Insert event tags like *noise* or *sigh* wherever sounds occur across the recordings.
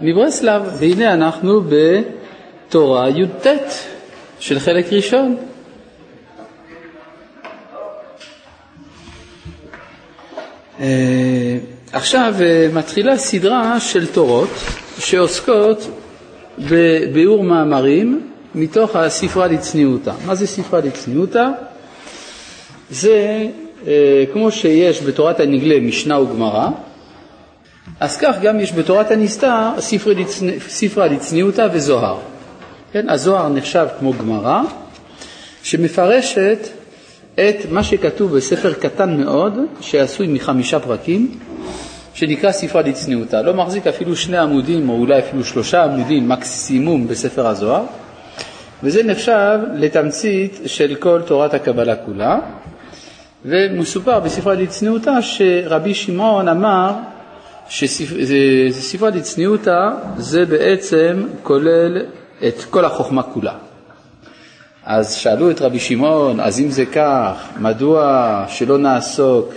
מברסלב, והנה אנחנו בתורה י"ט של חלק ראשון. אה, עכשיו אה, מתחילה סדרה של תורות שעוסקות בביאור מאמרים מתוך הספרה לצניעותה. מה זה ספרה לצניעותה? זה אה, כמו שיש בתורת הנגלה משנה וגמרא, אז כך גם יש בתורת הנסתר ספרה לצניעותה וזוהר. כן, הזוהר נחשב כמו גמרא, שמפרשת את מה שכתוב בספר קטן מאוד, שעשוי מחמישה פרקים, שנקרא ספרה לצניעותה. לא מחזיק אפילו שני עמודים, או אולי אפילו שלושה עמודים מקסימום בספר הזוהר, וזה נחשב לתמצית של כל תורת הקבלה כולה, ומסופר בספרה לצניעותה שרבי שמעון אמר שספרה לצניעותה זה בעצם כולל את כל החוכמה כולה. אז שאלו את רבי שמעון, אז אם זה כך, מדוע שלא נעסוק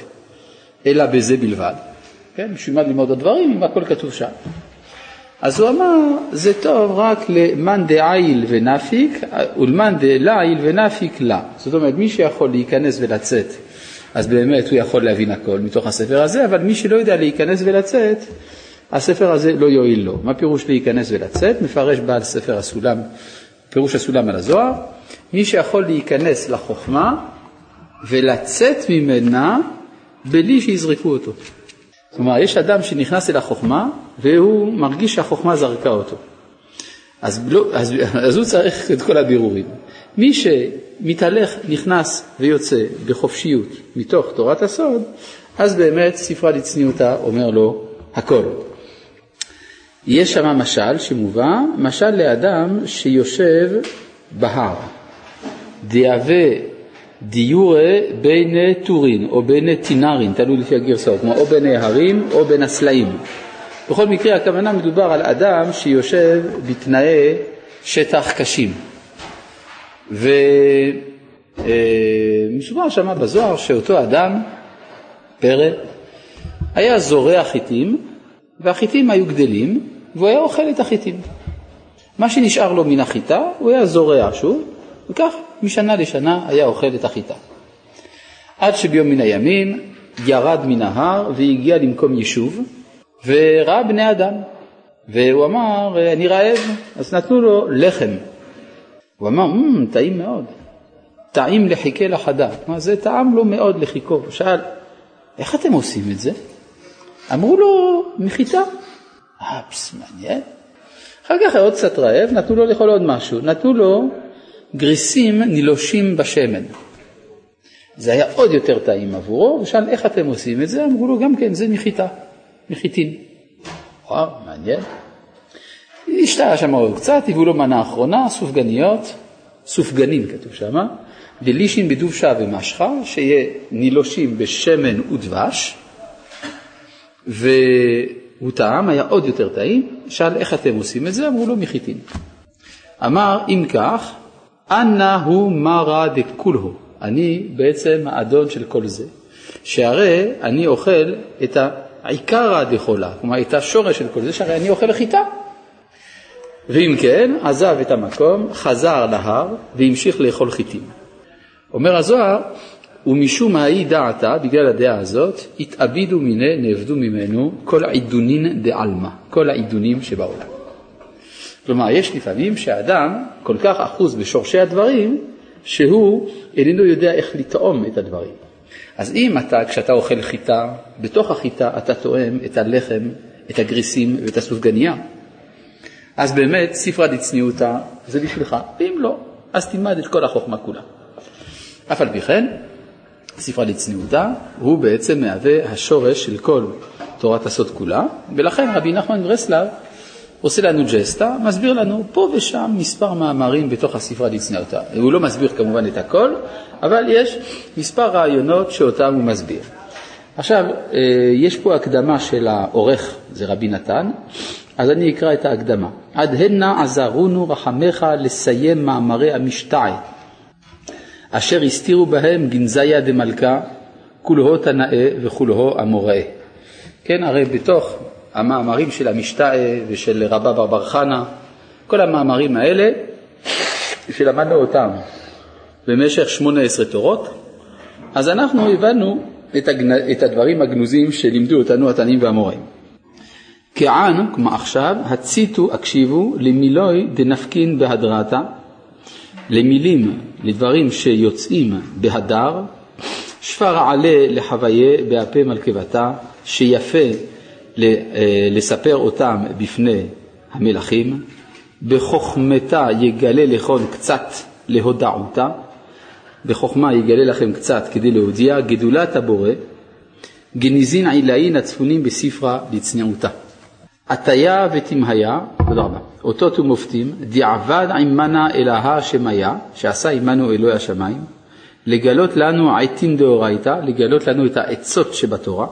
אלא בזה בלבד? כן, בשביל מה ללמוד עוד דברים אם הכל כתוב שם? אז הוא אמר, זה טוב רק למאן דעיל ונפיק ולמאן דלעיל ונפיק לה. זאת אומרת, מי שיכול להיכנס ולצאת אז באמת הוא יכול להבין הכל מתוך הספר הזה, אבל מי שלא יודע להיכנס ולצאת, הספר הזה לא יועיל לו. מה פירוש להיכנס ולצאת? מפרש בעל ספר הסולם, פירוש הסולם על הזוהר, מי שיכול להיכנס לחוכמה ולצאת ממנה בלי שיזרקו אותו. כלומר, יש אדם שנכנס אל החוכמה והוא מרגיש שהחוכמה זרקה אותו. אז, לא, אז, אז הוא צריך את כל הבירורים. מי שמתהלך, נכנס ויוצא בחופשיות מתוך תורת הסוד, אז באמת ספרא דצניעותא אומר לו הכל. יש שם משל שמובא, משל לאדם שיושב בהר, דהווה דיוריה בין טורין או בין טינרין, תלוי לפי הגרסאות, כלומר או בין ההרים או בין הסלעים. בכל מקרה הכוונה מדובר על אדם שיושב בתנאי שטח קשים. ומסופר שם בזוהר שאותו אדם, פרא, היה זורע חיטים, והחיטים היו גדלים, והוא היה אוכל את החיטים. מה שנשאר לו מן החיטה, הוא היה זורע שוב, וכך משנה לשנה היה אוכל את החיטה. עד שביום מן הימים ירד מן ההר והגיע למקום יישוב, וראה בני אדם, והוא אמר, אני רעב, אז נתנו לו לחם. הוא אמר, mm, טעים מאוד, טעים לחיכה לחדה. כלומר, זה טעם לו מאוד לחיכו. הוא שאל, איך אתם עושים את זה? אמרו לו, מחיטה. אה, פס, מעניין. אחר כך היה עוד קצת רעב, נתנו לו לאכול עוד משהו. נתנו לו גריסים נילושים בשמן. זה היה עוד יותר טעים עבורו, ושאל איך אתם עושים את זה? אמרו לו גם כן, זה מחיטה, מחיטין. וואו, מעניין. השתהה שם עוד קצת, הביאו לו מנה אחרונה, סופגניות, סופגנים כתוב שם, דלישין בדובשה ומשחה, שיהיה נילושים בשמן ודבש, והוא טעם, היה עוד יותר טעים, שאל איך אתם עושים את זה? אמרו לו מחיטין. אמר אם כך, אנא הוא מרא דכולהו, אני בעצם האדון של כל זה, שהרי אני אוכל את העיקרא דחולה, כלומר את השורש של כל זה, שהרי אני אוכל חיטה. ואם כן, עזב את המקום, חזר להר והמשיך לאכול חיטים. אומר הזוהר, ומשום היא דעתה, בגלל הדעה הזאת, התאבידו מיני, נאבדו ממנו כל עידונין דעלמא, כל העידונים שבעולם. כלומר, יש לפעמים שאדם כל כך אחוז בשורשי הדברים, שהוא איננו יודע איך לטעום את הדברים. אז אם אתה, כשאתה אוכל חיטה, בתוך החיטה אתה טועם את הלחם, את הגריסים ואת הסופגניה. אז באמת ספרה דצניעותה זה בשבילך, ואם לא, אז תלמד את כל החוכמה כולה. אף על פי כן, ספרה דצניעותה הוא בעצם מהווה השורש של כל תורת הסוד כולה, ולכן רבי נחמן ברסלב עושה לנו ג'סטה, מסביר לנו פה ושם מספר מאמרים בתוך הספרה דצניעותה. הוא לא מסביר כמובן את הכל, אבל יש מספר רעיונות שאותם הוא מסביר. עכשיו, אה, יש פה הקדמה של העורך, זה רבי נתן, אז אני אקרא את ההקדמה. עד הנה עזרונו רחמך לסיים מאמרי המשתעי, אשר הסתירו בהם גנזיה דמלכה, כולהו תנאה וכולהו אמוראה. כן, הרי בתוך המאמרים של המשתאה ושל רבא בר חנה, כל המאמרים האלה שלמדנו אותם במשך 18 תורות, אז אנחנו הבנו את, הגנ... את הדברים הגנוזים שלימדו אותנו התנים והמוראים. כען, כמו עכשיו, הציתו, הקשיבו, למילוי דנפקין בהדרתה, למילים, לדברים שיוצאים בהדר, שפר עלה לחוויה באפה מלכבתה, שיפה אה, לספר אותם בפני המלכים, בחוכמתה יגלה לכון קצת להודעותה, בחוכמה יגלה לכם קצת כדי להודיע, גדולת הבורא, גניזין עילאין הצפונים בספרה לצניעותה. עטיה ותמהיה, תודה רבה, אותות ומופתים, דיעבד עמנה אלוהה שמיה, שעשה עמנו אלוהי השמיים, לגלות לנו עתים דאורייתא, לגלות לנו את העצות שבתורה,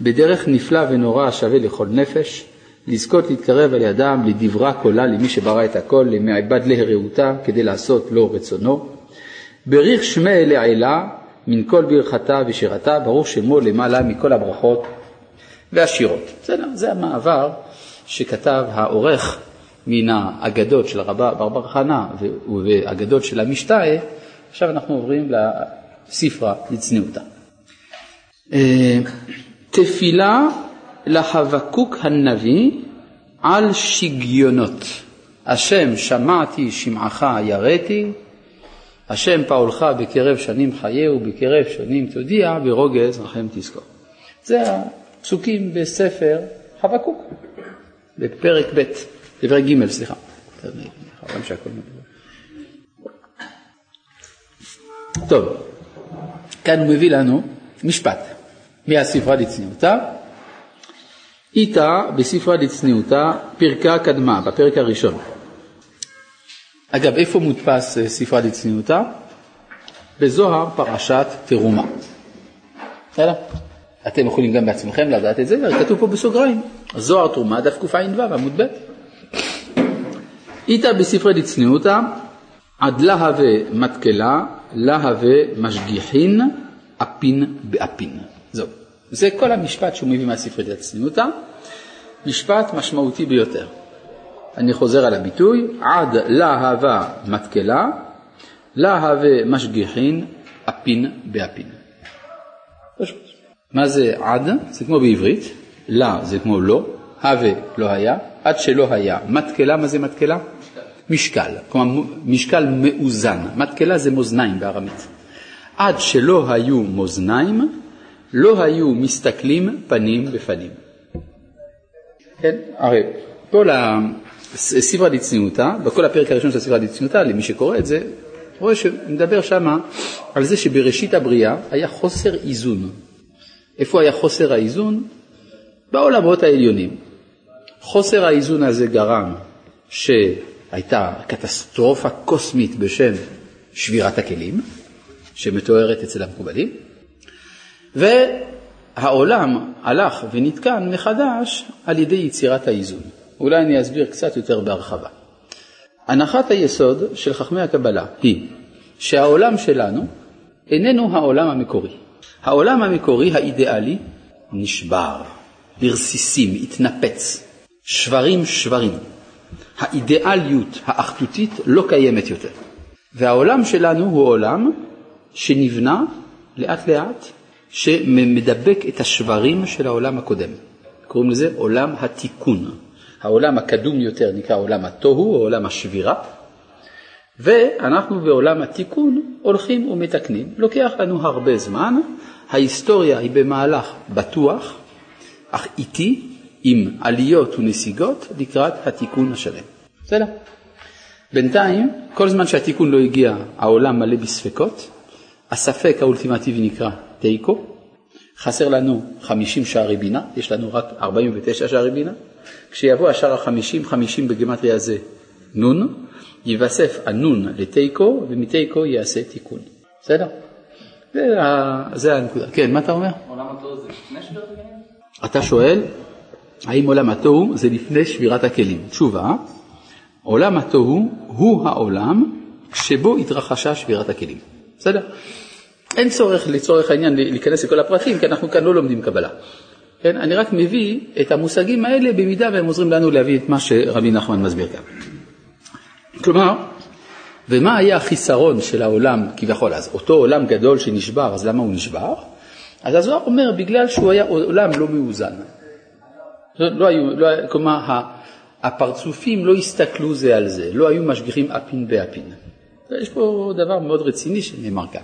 בדרך נפלא ונורא השווה לכל נפש, לזכות להתקרב על ידם לדברה קולה למי שברא את הכל, למעבד להרעותה, כדי לעשות לו רצונו. בריך שמי לעילה, מן כל ברכתה ושירתה, ברוך שמו למעלה מכל הברכות והשירות. בסדר, זה המעבר שכתב העורך מן האגדות של רבה בר בר חנה ואגדות של המשתאה, עכשיו אנחנו עוברים לספרה לצניעותה. אה, תפילה לחבקוק הנביא על שגיונות. השם שמעתי שמעך יראתי, השם פעולך בקרב שנים חייהו, בקרב שנים תודיע, ברוגז רחם תזכור. זה הפסוקים בספר חבקוק, בפרק ב', בפרק ג', סליחה. טוב, כאן הוא מביא לנו משפט מהספרה לצניעותה. איתה בספרה לצניעותה פרקה קדמה, בפרק הראשון. אגב, איפה מודפס אה, ספרה לצניעותה? בזוהר פרשת תרומה. בסדר? אתם יכולים גם בעצמכם לדעת את זה, כתוב פה בסוגריים. זוהר תרומה, דף קע"ו, עמוד ב'. איתה בספרי דצניעותא, עד להווה מתקלה, להווה משגיחין, אפין באפין. זהו. זה כל המשפט שהוא מביא מהספרי דצניעותא, משפט משמעותי ביותר. אני חוזר על הביטוי, עד להווה מתקלה, להווה משגיחין, אפין באפין. פשוט. מה זה עד? זה כמו בעברית, לה זה כמו לא, הווה לא היה, עד שלא היה. מתקלה, מה זה מתקלה? משקל, כלומר משקל מאוזן. מתקלה זה מאזניים בארמית. עד שלא היו מאזניים, לא היו מסתכלים פנים בפנים. כן, הרי כל הספרה לצניעותה, בכל הפרק הראשון של הספרה לצניעותה, למי שקורא את זה, רואה שמדבר שמה על זה שבראשית הבריאה היה חוסר איזון איפה היה חוסר האיזון? בעולמות העליונים. חוסר האיזון הזה גרם שהייתה קטסטרופה קוסמית בשם שבירת הכלים, שמתוארת אצל המקובלים, והעולם הלך ונתקן מחדש על ידי יצירת האיזון. אולי אני אסביר קצת יותר בהרחבה. הנחת היסוד של חכמי הקבלה היא שהעולם שלנו איננו העולם המקורי. העולם המקורי האידיאלי נשבר לרסיסים, התנפץ, שברים שברים. האידיאליות האחדותית לא קיימת יותר. והעולם שלנו הוא עולם שנבנה לאט לאט, שמדבק את השברים של העולם הקודם. קוראים לזה עולם התיקון. העולם הקדום יותר נקרא עולם התוהו או עולם השבירה, ואנחנו בעולם התיקון הולכים ומתקנים. לוקח לנו הרבה זמן, ההיסטוריה היא במהלך בטוח, אך איטי, עם עליות ונסיגות לקראת התיקון השלם. בסדר? בינתיים, כל זמן שהתיקון לא הגיע, העולם מלא בספקות, הספק האולטימטיבי נקרא תיקו, חסר לנו 50 שערי בינה, יש לנו רק 49 שערי בינה, כשיבוא השער ה-50, 50 בגימטריה זה נון, ייווסף הנון לתיקו, ומתיקו ייעשה תיקון. בסדר? זה הנקודה. כן, מה אתה אומר? עולם התוהו זה לפני שבירת הכלים? אתה שואל, האם עולם התוהו זה לפני שבירת הכלים? תשובה, עולם התוהו הוא העולם שבו התרחשה שבירת הכלים. בסדר? אין צורך לצורך העניין להיכנס לכל הפרטים, כי אנחנו כאן לא לומדים קבלה. כן? אני רק מביא את המושגים האלה במידה והם עוזרים לנו להביא את מה שרבי נחמן מסביר כאן. כלומר, ומה היה החיסרון של העולם כביכול אז? אותו עולם גדול שנשבר, אז למה הוא נשבר? אז הזוהר אומר, בגלל שהוא היה עולם לא מאוזן. לא היו, לא, כלומר, הפרצופים לא הסתכלו זה על זה, לא היו משגיחים אפין באפין. יש פה דבר מאוד רציני שנאמר כאן.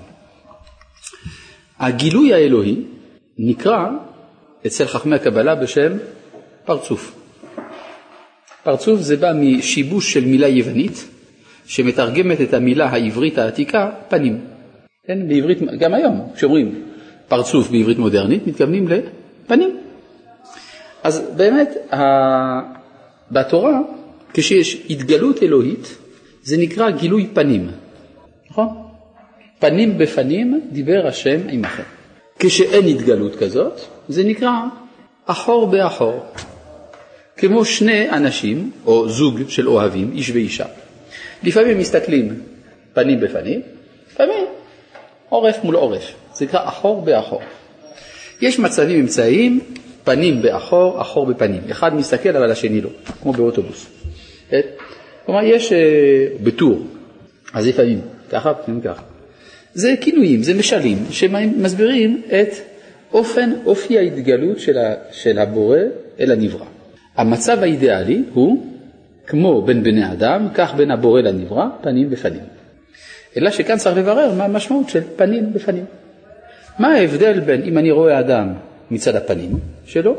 הגילוי האלוהי נקרא אצל חכמי הקבלה בשם פרצוף. פרצוף זה בא משיבוש של מילה יוונית שמתרגמת את המילה העברית העתיקה פנים. כן, בעברית, גם היום כשאומרים פרצוף בעברית מודרנית מתכוונים לפנים. אז באמת בתורה כשיש התגלות אלוהית זה נקרא גילוי פנים, נכון? פנים בפנים דיבר השם עמכם. כשאין התגלות כזאת, זה נקרא אחור באחור. כמו שני אנשים, או זוג של אוהבים, איש ואישה. לפעמים מסתכלים פנים בפנים, לפעמים עורף מול עורף. זה נקרא אחור באחור. יש מצבים אמצעיים, פנים באחור, אחור בפנים. אחד מסתכל אבל השני לא, כמו באוטובוס. כן? כלומר, יש אה, בטור, אז לפעמים ככה, לפעמים ככה. זה כינויים, זה משלים, שמסבירים את אופן, אופי ההתגלות של, ה, של הבורא אל הנברא. המצב האידיאלי הוא כמו בין בני אדם, כך בין הבורא לנברא, פנים בפנים. אלא שכאן צריך לברר מה המשמעות של פנים בפנים. מה ההבדל בין אם אני רואה אדם מצד הפנים שלו,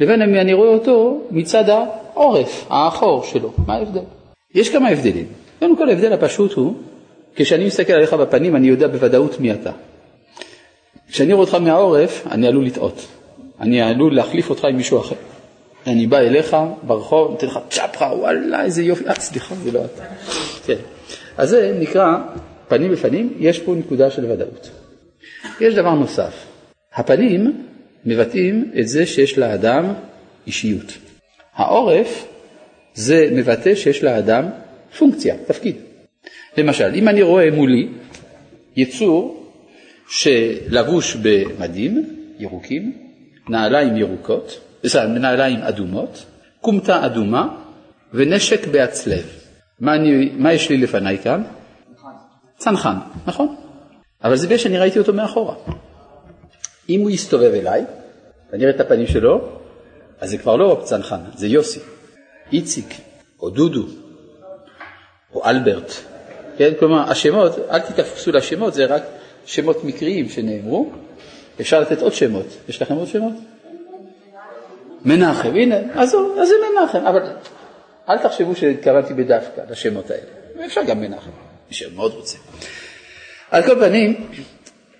לבין אם אני רואה אותו מצד העורף, האחור שלו, מה ההבדל? יש כמה הבדלים. קודם כל ההבדל הפשוט הוא כשאני מסתכל עליך בפנים אני יודע בוודאות מי אתה. כשאני רואה אותך מהעורף אני עלול לטעות, אני עלול להחליף אותך עם מישהו אחר. אני בא אליך ברחוב, נותן לך צ'פחה, וואלה איזה יופי, אה סליחה זה לא אתה. כן. אז זה נקרא פנים בפנים, יש פה נקודה של ודאות. יש דבר נוסף, הפנים מבטאים את זה שיש לאדם אישיות. העורף זה מבטא שיש לאדם פונקציה, תפקיד. למשל, אם אני רואה מולי יצור שלבוש במדים ירוקים, נעליים ירוקות, נעליים אדומות, כומתה אדומה ונשק בהצלב. מה, אני, מה יש לי לפניי כאן? צנחן, נכון? אבל זה בגלל שאני ראיתי אותו מאחורה. אם הוא יסתובב אליי, ואני אראה את הפנים שלו, אז זה כבר לא צנחן, זה יוסי, איציק, או דודו, או אלברט, כן? כלומר, השמות, אל תתפסו לשמות, זה רק שמות מקריים שנאמרו. אפשר לתת עוד שמות. יש לכם עוד שמות? מנחם, הנה, אז, זה מנחם, אבל אל תחשבו שהתכוונתי בדווקא לשמות האלה. אפשר גם מנחם, מי שמאוד רוצה. על כל פנים,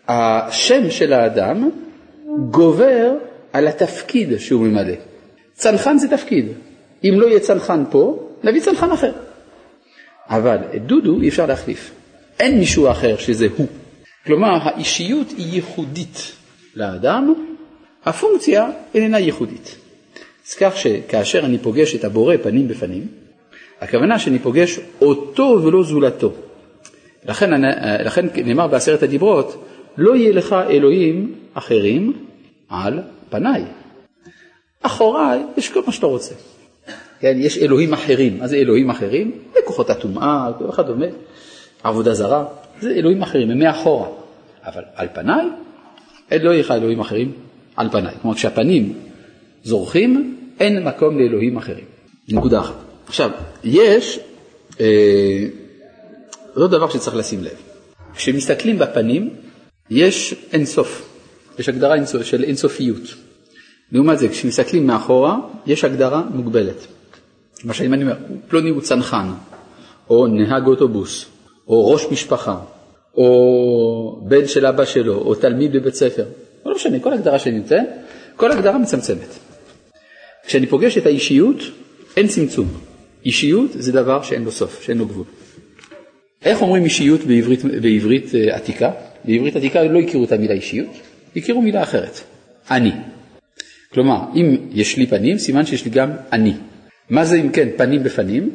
השם של האדם גובר על התפקיד שהוא ממלא. צנחן זה תפקיד. אם לא יהיה צנחן פה, נביא צנחן אחר. אבל את דודו אי אפשר להחליף. אין מישהו אחר שזה הוא. כלומר, האישיות היא ייחודית לאדם, הפונקציה איננה ייחודית. אז כך שכאשר אני פוגש את הבורא פנים בפנים, הכוונה שאני פוגש אותו ולא זולתו. לכן, לכן נאמר בעשרת הדיברות, לא יהיה לך אלוהים אחרים על פניי. אחוריי יש כל מה שאתה רוצה. כן, יש אלוהים אחרים. מה זה אלוהים אחרים? זה כוחות הטומאה וכדומה, עבודה זרה, זה אלוהים אחרים, הם מאחורה. אבל על פניי, אין לא יהיה לך אלוהים אחרים על פניי. כלומר, כשהפנים זורחים, אין מקום לאלוהים אחרים. נקודה אחת. עכשיו, יש, אה, עוד דבר שצריך לשים לב. כשמסתכלים בפנים, יש אינסוף. יש הגדרה אינסוף, של אינסופיות. לעומת זה, כשמסתכלים מאחורה, יש הגדרה מוגבלת. למשל אם אני אומר, פלוני הוא צנחן, או נהג אוטובוס, או ראש משפחה, או בן של אבא שלו, או תלמיד בבית ספר, לא משנה, כל הגדרה שאני נותן, כל הגדרה מצמצמת. כשאני פוגש את האישיות, אין צמצום. אישיות זה דבר שאין לו סוף, שאין לו גבול. איך אומרים אישיות בעברית, בעברית אה, עתיקה? בעברית עתיקה לא הכירו את המילה אישיות, הכירו מילה אחרת, אני. כלומר, אם יש לי פנים, סימן שיש לי גם אני. מה זה אם כן פנים בפנים?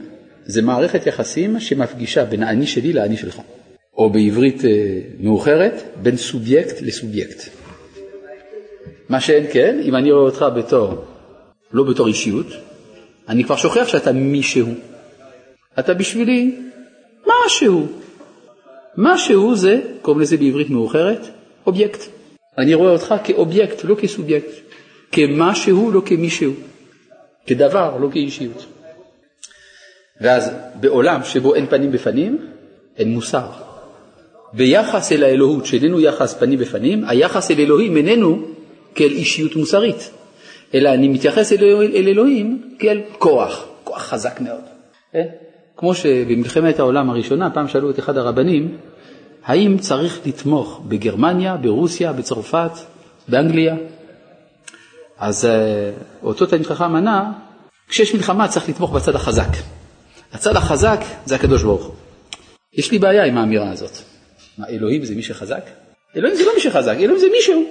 זה מערכת יחסים שמפגישה בין האני שלי לאני שלך, או בעברית אה, מאוחרת, בין סובייקט לסובייקט. מה שאין כן, אם אני רואה אותך בתור, לא בתור אישיות, אני כבר שוכח שאתה מישהו. אתה בשבילי משהו. משהו זה, קוראים לזה בעברית מאוחרת, אובייקט. אני רואה אותך כאובייקט, לא כסובייקט. כמשהו, לא כמישהו. כדבר, לא כאישיות. ואז בעולם שבו אין פנים בפנים, אין מוסר. ביחס אל האלוהות, שאיננו יחס פנים בפנים, היחס אל אלוהים איננו כאל אישיות מוסרית, אלא אני מתייחס אל, אל אלוהים כאל כוח, כוח חזק מאוד. כן? כמו שבמלחמת העולם הראשונה, פעם שאלו את אחד הרבנים, האם צריך לתמוך בגרמניה, ברוסיה, בצרפת, באנגליה? אז אה, אותו תלמיד חכם ענה, כשיש מלחמה צריך לתמוך בצד החזק. הצד החזק זה הקדוש ברוך הוא. יש לי בעיה עם האמירה הזאת. מה, אלוהים זה מי שחזק? אלוהים זה לא מי שחזק, אלוהים זה מישהו.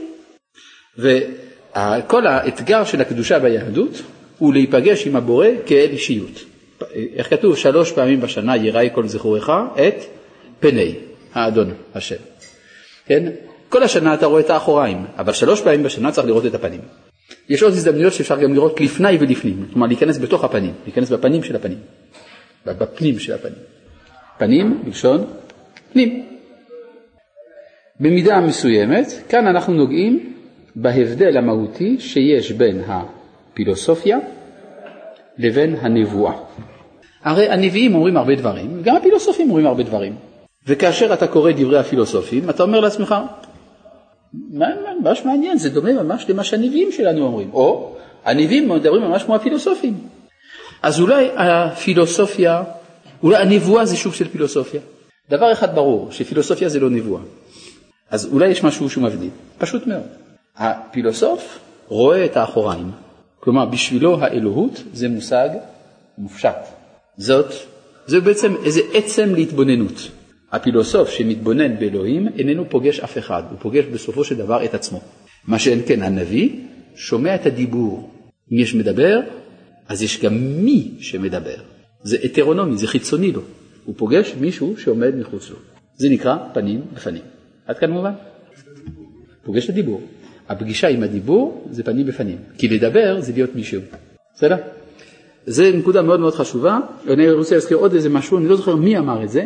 וכל האתגר של הקדושה ביהדות הוא להיפגש עם הבורא כאל אישיות. איך כתוב? שלוש פעמים בשנה יראי כל זכורך את פני האדון השם. כן? כל השנה אתה רואה את האחוריים, אבל שלוש פעמים בשנה צריך לראות את הפנים. יש עוד הזדמנויות שאפשר גם לראות לפני ולפנים, כלומר להיכנס בתוך הפנים, להיכנס בפנים של הפנים, בפנים של הפנים. פנים בלשון פנים. במידה מסוימת, כאן אנחנו נוגעים בהבדל המהותי שיש בין הפילוסופיה לבין הנבואה. הרי הנביאים אומרים הרבה דברים, וגם הפילוסופים אומרים הרבה דברים. וכאשר אתה קורא דברי הפילוסופים, אתה אומר לעצמך, ממש מעניין, זה דומה ממש למה שהנביאים שלנו אומרים. או הנביאים מדברים ממש כמו הפילוסופים. אז אולי הפילוסופיה, אולי הנבואה זה שוב של פילוסופיה. דבר אחד ברור, שפילוסופיה זה לא נבואה. אז אולי יש משהו שהוא מבדיל, פשוט מאוד. הפילוסוף רואה את האחוריים, כלומר בשבילו האלוהות זה מושג מופשט. זאת, זה בעצם איזה עצם להתבוננות. הפילוסוף שמתבונן באלוהים איננו פוגש אף אחד, הוא פוגש בסופו של דבר את עצמו. מה שאין כן הנביא שומע את הדיבור. אם יש מדבר, אז יש גם מי שמדבר. זה הטרונומי, זה חיצוני לו. הוא פוגש מישהו שעומד מחוץ לו. זה נקרא פנים בפנים. עד כאן מובן? פוגש את הדיבור. הפגישה עם הדיבור זה פנים בפנים, כי לדבר זה להיות מישהו. בסדר? זה נקודה מאוד מאוד חשובה, אני רוצה להזכיר עוד איזה משהו, אני לא זוכר מי אמר את זה,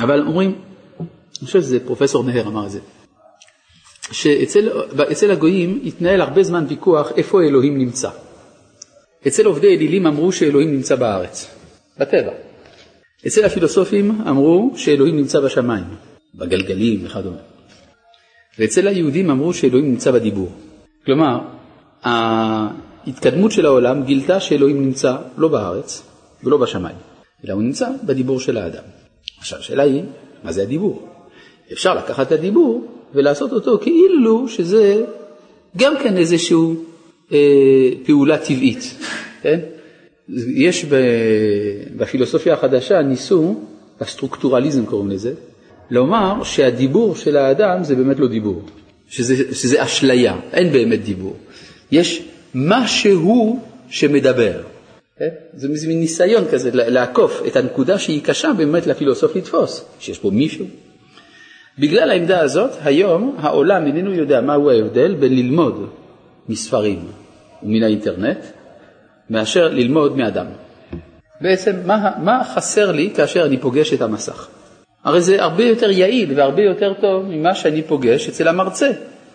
אבל אומרים, אני חושב שזה פרופסור נהר אמר את זה, שאצל הגויים התנהל הרבה זמן ויכוח איפה אלוהים נמצא. אצל עובדי אלילים אמרו שאלוהים נמצא בארץ, בטבע. אצל הפילוסופים אמרו שאלוהים נמצא בשמיים, בגלגלים וכדומה. ואצל היהודים אמרו שאלוהים נמצא בדיבור. כלומר, ההתקדמות של העולם גילתה שאלוהים נמצא לא בארץ ולא בשמיים, אלא הוא נמצא בדיבור של האדם. עכשיו, השאלה היא, מה זה הדיבור? אפשר לקחת את הדיבור ולעשות אותו כאילו שזה גם כן איזושהי אה, פעולה טבעית, *laughs* כן? יש בפילוסופיה החדשה ניסו, בסטרוקטורליזם קוראים לזה, לומר שהדיבור של האדם זה באמת לא דיבור, שזה, שזה אשליה, אין באמת דיבור. יש משהו שמדבר. כן? זה מין ניסיון כזה לעקוף את הנקודה שהיא קשה באמת לפילוסוף לתפוס, שיש פה מישהו. בגלל העמדה הזאת, היום העולם איננו יודע מהו ההבדל בין ללמוד מספרים ומן האינטרנט, מאשר ללמוד מאדם. בעצם, מה, מה חסר לי כאשר אני פוגש את המסך? הרי זה הרבה יותר יעיל והרבה יותר טוב ממה שאני פוגש אצל המרצה.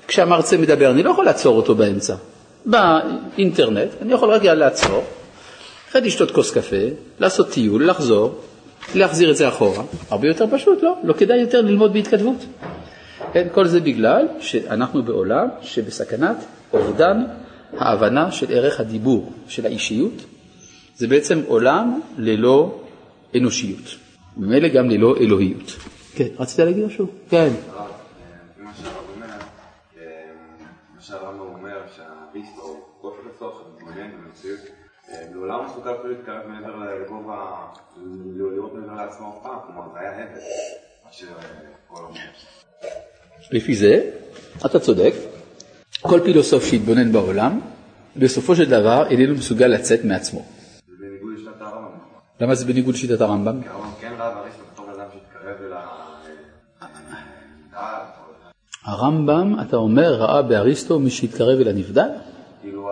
כשהמרצה מדבר, אני לא יכול לעצור אותו באמצע. באינטרנט, אני יכול רגע לעצור, אחרי לשתות כוס קפה, לעשות טיול, לחזור, להחזיר את זה אחורה. הרבה יותר פשוט, לא? לא כדאי יותר ללמוד בהתכתבות. כן, כל זה בגלל שאנחנו בעולם שבסכנת אובדן ההבנה של ערך הדיבור, של האישיות. זה בעצם עולם ללא אנושיות. ממילא גם ללא אלוהיות. כן, רצית להגיד משהו? כן. לעולם מסוגל אפילו להתקרב מעבר לגובה, לראות מעבר לעצמו אף פעם, כלומר זה היה הבל, מאשר כל העולם. לפי זה, אתה צודק, כל פילוסוף שהתבונן בעולם, בסופו של דבר איננו מסוגל לצאת מעצמו. למה זה בניגוד לשיטת הרמב"ם? כן הרמב"ם, אתה אומר, ראה באריסטו מי שהתקרב אל הנבדל? כאילו,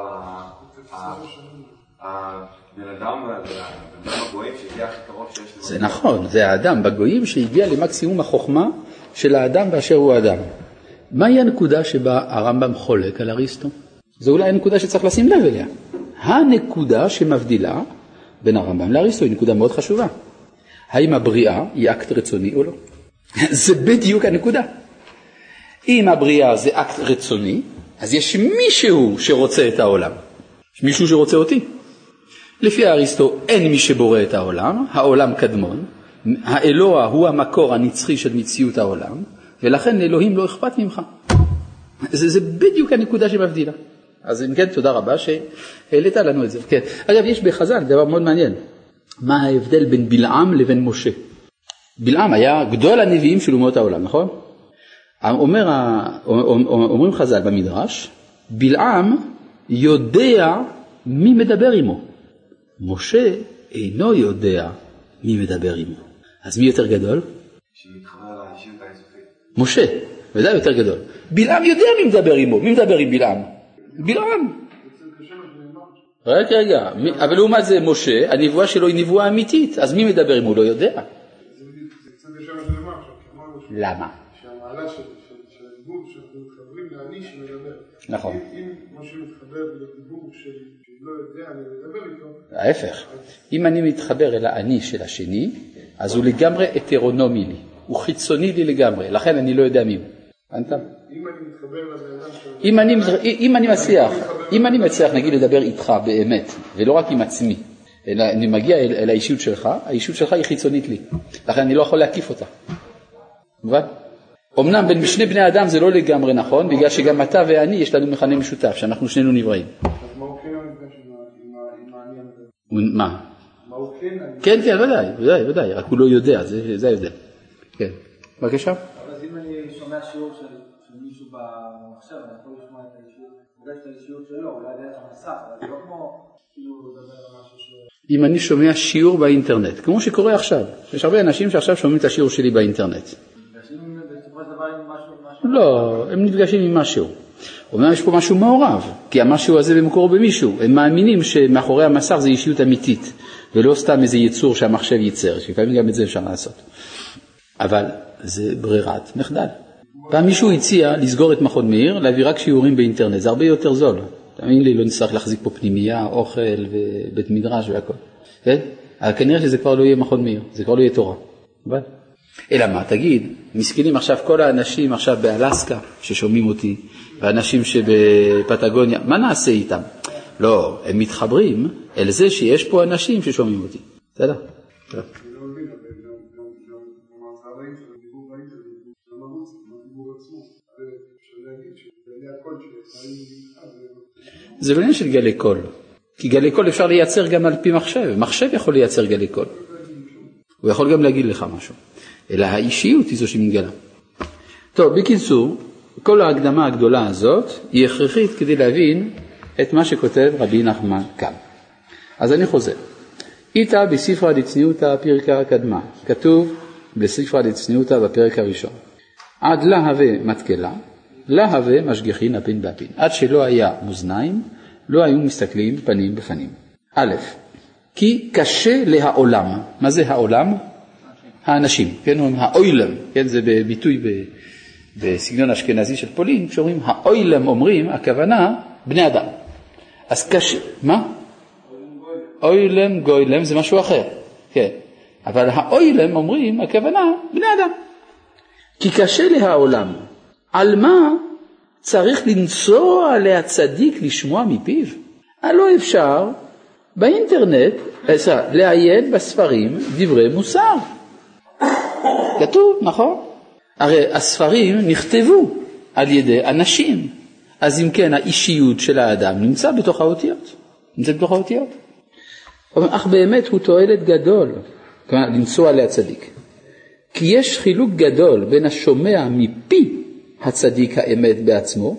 הבן אדם, הבן אדם הגויים שהגיע הכי קרוב שיש לו. זה נכון, זה האדם בגויים שהגיע למקסימום החוכמה של האדם באשר הוא האדם. מהי הנקודה שבה הרמב"ם חולק על אריסטו? זו אולי הנקודה שצריך לשים לב אליה. הנקודה שמבדילה בין הרמב"ם לאריסטו היא נקודה מאוד חשובה. האם הבריאה היא אקט רצוני או לא? *laughs* זה בדיוק הנקודה. אם הבריאה זה אקט רצוני, אז יש מישהו שרוצה את העולם. יש מישהו שרוצה אותי. לפי אריסטו אין מי שבורא את העולם, העולם קדמון, האלוה הוא המקור הנצחי של מציאות העולם, ולכן לאלוהים לא אכפת ממך. זה, זה בדיוק הנקודה שמבדילה. אז אם כן, תודה רבה שהעלית לנו את זה. כן. אגב, יש בחז"ל דבר מאוד מעניין. מה ההבדל בין בלעם לבין משה? בלעם היה גדול הנביאים של אומות העולם, נכון? אומר, אומרים חז"ל במדרש, בלעם יודע מי מדבר עמו. משה אינו יודע מי מדבר עמו. אז מי יותר גדול? משה, ודאי יותר גדול. בלעם יודע מי מדבר עמו, מי מדבר עם בלעם? בלעם. רגע, רגע, אבל לעומת זה משה, הנבואה שלו היא נבואה אמיתית, אז מי מדבר עמו? לא יודע. זה זה למה? שהמעלה של של- של הדיבור שאנחנו מתחברים לאני שמדבר. נכון. אם- אם משה מתחבר לדיבור של שלא יודע, אני מדבר איתו, ההפך, אם אני מתחבר אל האני של השני, אז הוא לגמרי הטרונומי לי, הוא חיצוני לי לגמרי, לכן אני לא יודע מי הוא. הבנת? אם אני מתחבר לבן אדם של... אם אני, אם אני מצליח, אם אני מצליח נגיד לדבר איתך באמת, ולא רק עם עצמי, אלא אני מגיע אל, אל האישיות שלך, האישיות שלך היא חיצונית לי, לכן אני לא יכול להקיף אותה. מובן? אמנם בין שני בני אדם זה לא לגמרי נכון, בגלל שגם אתה ואני יש לנו מכנה משותף, שאנחנו שנינו נבראים. אז מה הוא כן המפגש עם ה- עם ה- עם האני המדבר? מה? מה הוא כן? כן, כן, ודאי, ודאי, ודאי, רק הוא לא יודע, זה, ההבדל. כן. בבקשה. אז אם אני שומע שיעור של במחשב, אני יכול לשמוע את האישיות, פוגש את האישיות שלו, אולי דרך המסך, אבל לא כמו כאילו לדבר על משהו ש... אם אני שומע שיעור באינטרנט, כמו שקורה עכשיו, יש הרבה אנשים שעכשיו שומעים את השיעור שלי באינטרנט. נפגשים בסופו של דבר עם משהו, משהו... לא, הם נפגשים עם משהו. אומנם יש פה משהו מעורב, כי המשהו הזה במקורו במישהו. הם מאמינים שמאחורי המסך זה אישיות אמיתית, ולא סתם איזה יצור שהמחשב ייצר, שלפעמים גם את זה אפשר לעשות. אבל זה ברירת מחדל. פעם מישהו הציע לסגור את מכון מאיר, להביא רק שיעורים באינטרנט, זה הרבה יותר זול. תאמין לי, לא נצטרך להחזיק פה פנימייה, אוכל ובית מדרש והכל. כן? אבל כנראה שזה כבר לא יהיה מכון מאיר, זה כבר לא יהיה תורה. אבל... אלא מה, תגיד, מסכנים עכשיו כל האנשים עכשיו באלסקה ששומעים אותי, ואנשים שבפטגוניה, מה נעשה איתם? לא, הם מתחברים אל זה שיש פה אנשים ששומעים אותי. בסדר? זה... לא עניין של גלי קול, כי גלי קול אפשר לייצר גם על פי מחשב, מחשב יכול לייצר גלי קול. הוא יכול גם להגיד לך משהו, אלא האישיות היא זו שמתגלה. טוב, בקיצור, כל ההקדמה הגדולה הזאת היא הכרחית כדי להבין את מה שכותב רבי נחמן כאן. אז אני חוזר. איתא בספרא דצניעותא פרקא קדמאה, כתוב בספרא דצניעותא בפרק הראשון. עד לא הווה מתקלא, לה הווה משגיחין אפין באפין. עד שלא היה מאזניים, לא היו מסתכלים פנים בפנים. א', כי קשה להעולם. מה זה העולם? האנשים, כן, אומרים האוילם, כן, זה בביטוי ב- בסגנון אשכנזי של פולין, כשאומרים האוילם אומרים, הכוונה בני אדם. אז קשה, מה? אוילם גוילם זה משהו אחר, כן, אבל האוילם אומרים, הכוונה בני אדם. כי קשה להעולם, על מה צריך לנסוע להצדיק לשמוע מפיו? הלא אפשר באינטרנט אה, לעיין בספרים דברי מוסר. כתוב, נכון? הרי הספרים נכתבו על ידי אנשים, אז אם כן האישיות של האדם נמצא בתוך האותיות, נמצא בתוך האותיות. אך באמת הוא תועלת גדול, כלומר לנסוע להצדיק. כי יש חילוק גדול בין השומע מפי הצדיק האמת בעצמו,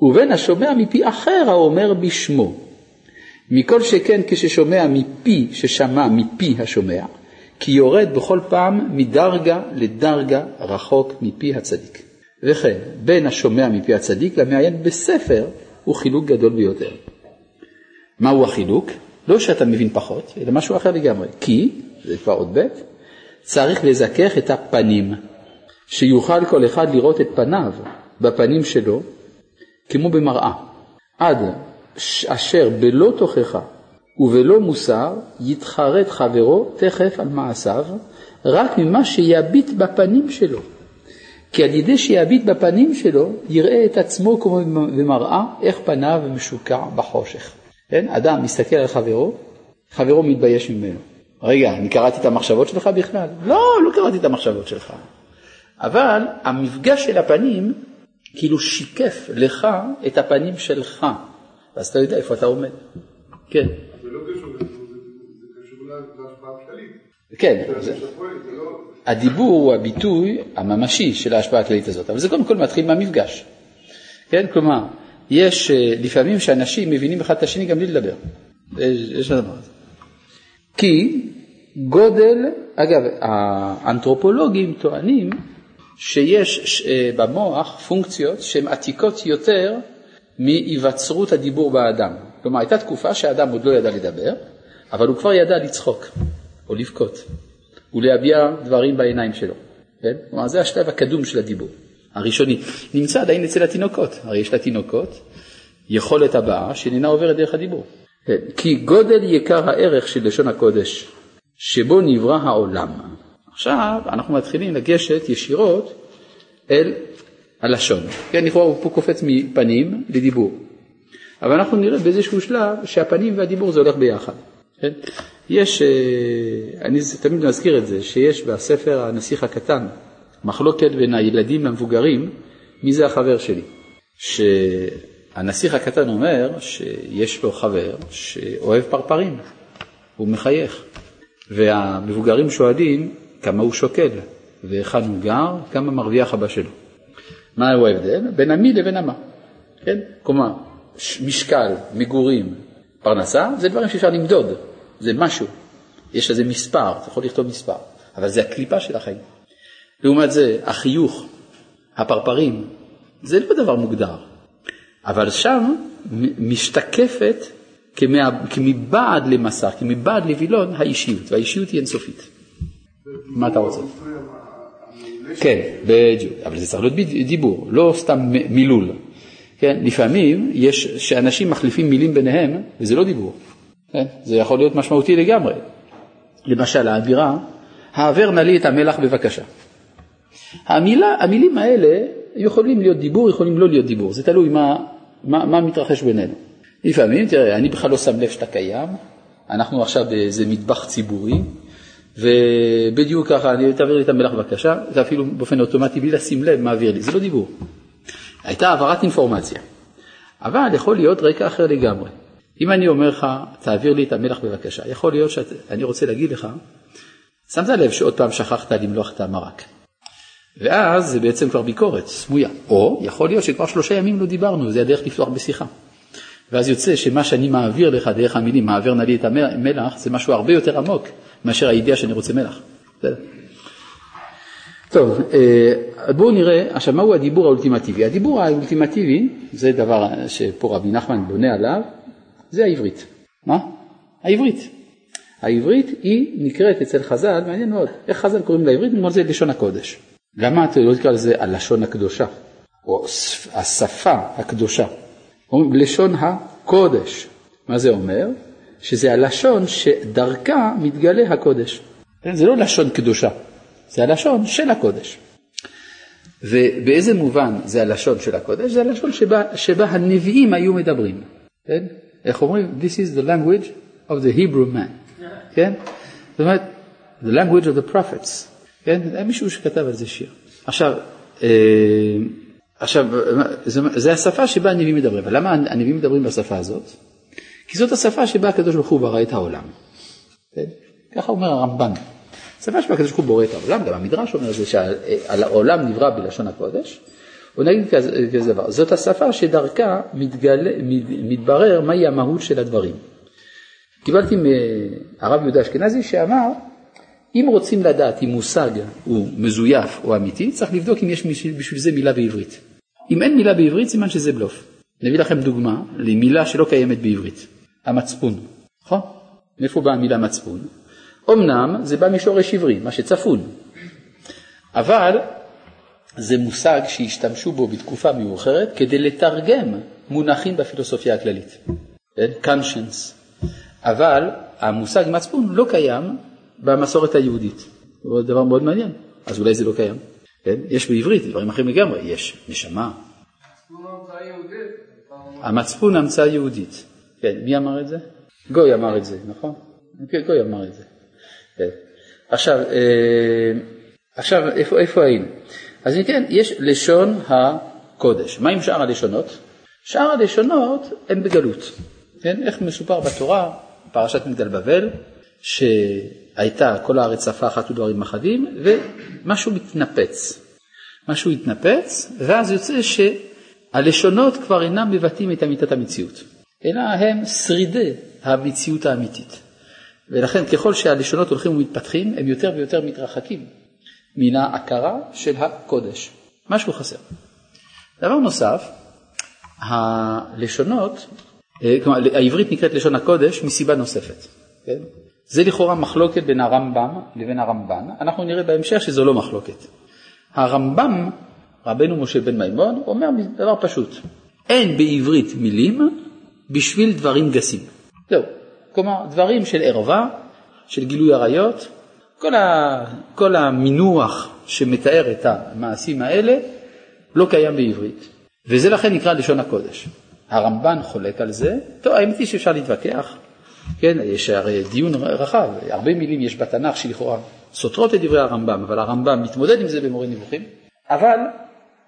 ובין השומע מפי אחר האומר בשמו. מכל שכן כששומע מפי ששמע מפי השומע, כי יורד בכל פעם מדרגה לדרגה רחוק מפי הצדיק. וכן, בין השומע מפי הצדיק למעיין בספר הוא חילוק גדול ביותר. מהו החילוק? לא שאתה מבין פחות, אלא משהו אחר לגמרי. כי, זה כבר עוד ב', צריך לזכך את הפנים, שיוכל כל אחד לראות את פניו בפנים שלו, כמו במראה. עד אשר בלא תוכחה ובלא מוסר יתחרט חברו תכף על מעשיו, רק ממה שיביט בפנים שלו. כי על ידי שיביט בפנים שלו, יראה את עצמו כמו במראה, איך פניו משוקע בחושך. כן? אדם מסתכל על חברו, חברו מתבייש ממנו. רגע, אני קראתי את המחשבות שלך בכלל? לא, לא קראתי את המחשבות שלך. אבל המפגש של הפנים כאילו שיקף לך את הפנים שלך, ואז אתה יודע איפה אתה עומד. כן. זה לא קשור לזה, זה קשור להשפעה הכללית. כן, לא... הדיבור הוא הביטוי הממשי של ההשפעה הכללית הזאת, אבל זה קודם כל מתחיל מהמפגש. כן, כלומר, יש אה, לפעמים שאנשים מבינים אחד את השני גם בלי לדבר. יש הדבר הזה. כי גודל, אגב, האנתרופולוגים טוענים שיש אה, במוח פונקציות שהן עתיקות יותר מהיווצרות הדיבור באדם. כלומר, הייתה תקופה שהאדם עוד לא ידע לדבר, אבל הוא כבר ידע לצחוק או לבכות ולהביע דברים בעיניים שלו. כן? כלומר, זה השלב הקדום של הדיבור, הראשוני. נמצא עדיין אצל התינוקות, הרי יש לתינוקות יכולת הבאה שאיננה עוברת דרך הדיבור. כן. כי גודל יקר הערך של לשון הקודש, שבו נברא העולם. עכשיו אנחנו מתחילים לגשת ישירות אל הלשון. כן, לכאורה הוא פה קופץ מפנים לדיבור. אבל אנחנו נראה באיזשהו שלב שהפנים והדיבור זה הולך ביחד. כן? יש, אה, אני תמיד מזכיר את זה, שיש בספר הנסיך הקטן מחלוקת בין הילדים למבוגרים, מי זה החבר שלי. שהנסיך הקטן אומר שיש לו חבר שאוהב פרפרים, הוא מחייך. והמבוגרים שואלים כמה הוא שוקל, והיכן הוא גר, כמה מרוויח אבא שלו. מהו ההבדל? בין המי לבין המה. כן? כלומר, משקל, מגורים, פרנסה, זה דברים שאפשר למדוד, זה משהו. יש לזה מספר, אתה יכול לכתוב מספר, אבל זה הקליפה של החיים. לעומת זה, החיוך, הפרפרים, זה לא דבר מוגדר, אבל שם משתקפת כמבעד למסך, כמבעד לווילון, האישיות, והאישיות היא אינסופית. מה אתה רוצה? כן, בדיוק, אבל זה צריך להיות דיבור, לא סתם מילול. כן, לפעמים יש שאנשים מחליפים מילים ביניהם וזה לא דיבור. כן, זה יכול להיות משמעותי לגמרי. למשל האווירה, העבר נא לי את המלח בבקשה. המילה, המילים האלה יכולים להיות דיבור, יכולים לא להיות דיבור, זה תלוי מה, מה, מה מתרחש בינינו. לפעמים, תראה, אני בכלל לא שם לב שאתה קיים, אנחנו עכשיו באיזה מטבח ציבורי, ובדיוק ככה, אני, תעביר לי את המלח בבקשה, זה אפילו באופן אוטומטי, בלי לשים לב, מעביר לי, זה לא דיבור. הייתה העברת אינפורמציה, אבל יכול להיות רקע אחר לגמרי. אם אני אומר לך, תעביר לי את המלח בבקשה, יכול להיות שאני רוצה להגיד לך, שמת לב שעוד פעם שכחת למלוח את המרק. ואז זה בעצם כבר ביקורת סמויה. או יכול להיות שכבר שלושה ימים לא דיברנו, זה הדרך לפתוח בשיחה. ואז יוצא שמה שאני מעביר לך דרך המילים, מעביר נא לי את המלח, זה משהו הרבה יותר עמוק מאשר הידיעה שאני רוצה מלח. טוב, אה, בואו נראה, עכשיו מהו הדיבור האולטימטיבי? הדיבור האולטימטיבי, זה דבר שפה רבי נחמן בונה עליו, זה העברית. מה? העברית. העברית היא נקראת אצל חז"ל, מעניין מאוד, איך חז"ל קוראים לעברית? נאמר זה לשון הקודש. למה אתה לא תקרא לזה הלשון הקדושה, או השפה הקדושה? אומרים לשון הקודש. מה זה אומר? שזה הלשון שדרכה מתגלה הקודש. כן, זה לא לשון קדושה, זה הלשון של הקודש. ובאיזה מובן זה הלשון של הקודש? זה הלשון שבה, שבה הנביאים היו מדברים. כן? איך אומרים? This is the language of the Hebrew man. כן? זאת אומרת, the language of the prophets. כן? היה מישהו שכתב על זה שיר. עכשיו, אה, עכשיו, זה, זה השפה שבה הנביאים מדברים. אבל למה הנביאים מדברים בשפה הזאת? כי זאת השפה שבה הקדוש ברוך הוא ברא את העולם. כן? ככה אומר הרמב"ן. השפה שבה הקדוש ברוך הוא בורא את העולם, גם המדרש אומר זה שעל העולם נברא בלשון הקודש. הוא נגיד כזה, כזה דבר, זאת השפה שדרכה מתגלה, מתברר מהי המהות של הדברים. קיבלתי מהרב יהודה אשכנזי שאמר אם רוצים לדעת אם מושג הוא מזויף או אמיתי, צריך לבדוק אם יש בשביל זה מילה בעברית. אם אין מילה בעברית, סימן שזה בלוף. אני אביא לכם דוגמה למילה שלא קיימת בעברית, המצפון, נכון? מאיפה באה המילה מצפון? אמנם זה בא משורש עברי, מה שצפון, אבל זה מושג שהשתמשו בו בתקופה מאוחרת כדי לתרגם מונחים בפילוסופיה הכללית, כן? conscience. אבל המושג מצפון לא קיים במסורת היהודית. זה דבר מאוד מעניין, אז אולי זה לא קיים. כן? יש בעברית דברים אחרים לגמרי, יש נשמה. המצפון המצאה יהודית. כן, מי אמר את זה? גוי אמר את זה, נכון? כן, גוי אמר את זה. כן. עכשיו, אה, עכשיו איפה, איפה היינו? אז אם כן, יש לשון הקודש. מה עם שאר הלשונות? שאר הלשונות הן בגלות. כן? איך מסופר בתורה, פרשת מגדל בבל, שהייתה כל הארץ שפה אחת ודברים אחדים, ומשהו מתנפץ. משהו התנפץ, ואז יוצא שהלשונות כבר אינם מבטאים את אמיתת המציאות, אלא הם שרידי המציאות האמיתית. ולכן ככל שהלשונות הולכים ומתפתחים, הם יותר ויותר מתרחקים מן ההכרה של הקודש. משהו חסר. דבר נוסף, הלשונות, אה, כלומר העברית נקראת לשון הקודש מסיבה נוספת. כן? זה לכאורה מחלוקת בין הרמב"ם לבין הרמב"ן, אנחנו נראה בהמשך שזו לא מחלוקת. הרמב"ם, רבנו משה בן מימון, אומר דבר פשוט, אין בעברית מילים בשביל דברים גסים. זהו, כלומר דברים של ערווה, של גילוי עריות, כל, ה, כל המינוח שמתאר את המעשים האלה לא קיים בעברית, וזה לכן נקרא לשון הקודש. הרמב"ן חולק על זה, טוב האמת היא שאפשר להתווכח, כן, יש הרי דיון רחב, הרבה מילים יש בתנ"ך שלכאורה סותרות את דברי הרמב"ם, אבל הרמב"ם מתמודד עם זה במורה נבוכים, אבל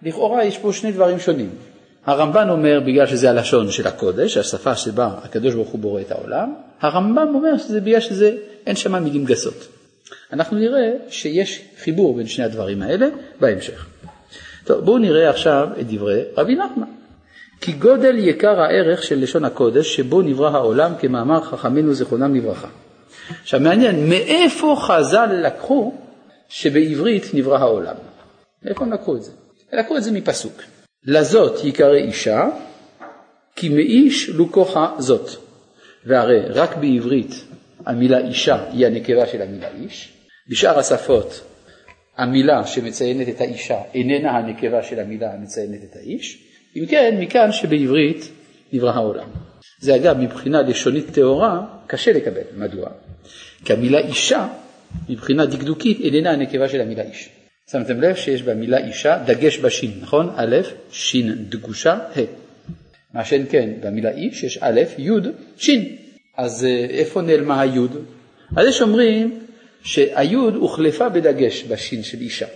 לכאורה יש פה שני דברים שונים. הרמב"ן אומר בגלל שזה הלשון של הקודש, השפה שבה הקדוש ברוך הוא בורא את העולם, הרמב"ם אומר שזה בגלל שזה אין שם מילים גסות. אנחנו נראה שיש חיבור בין שני הדברים האלה בהמשך. טוב, בואו נראה עכשיו את דברי רבי נחמן. כי גודל יקר הערך של לשון הקודש שבו נברא העולם כמאמר חכמינו זיכרונם לברכה. עכשיו מעניין, מאיפה חז"ל לקחו שבעברית נברא העולם? מאיפה הם לקחו את זה? הם לקחו את זה מפסוק. לזאת יקרא אישה, כי מאיש לוקוחה זאת. והרי רק בעברית המילה אישה היא הנקבה של המילה איש, בשאר השפות המילה שמציינת את האישה איננה הנקבה של המילה המציינת את האיש, אם כן, מכאן שבעברית נברא העולם. זה אגב, מבחינה לשונית טהורה, קשה לקבל. מדוע? כי המילה אישה, מבחינה דקדוקית, איננה הנקבה של המילה איש. שמתם לב שיש במילה אישה דגש בשין, נכון? א', שין דגושה, ה'. מה שאין כן, במילה איש יש א', י', שין. אז אה, איפה נעלמה הי'? אז יש אומרים שהי' הוחלפה בדגש בשין של אישה,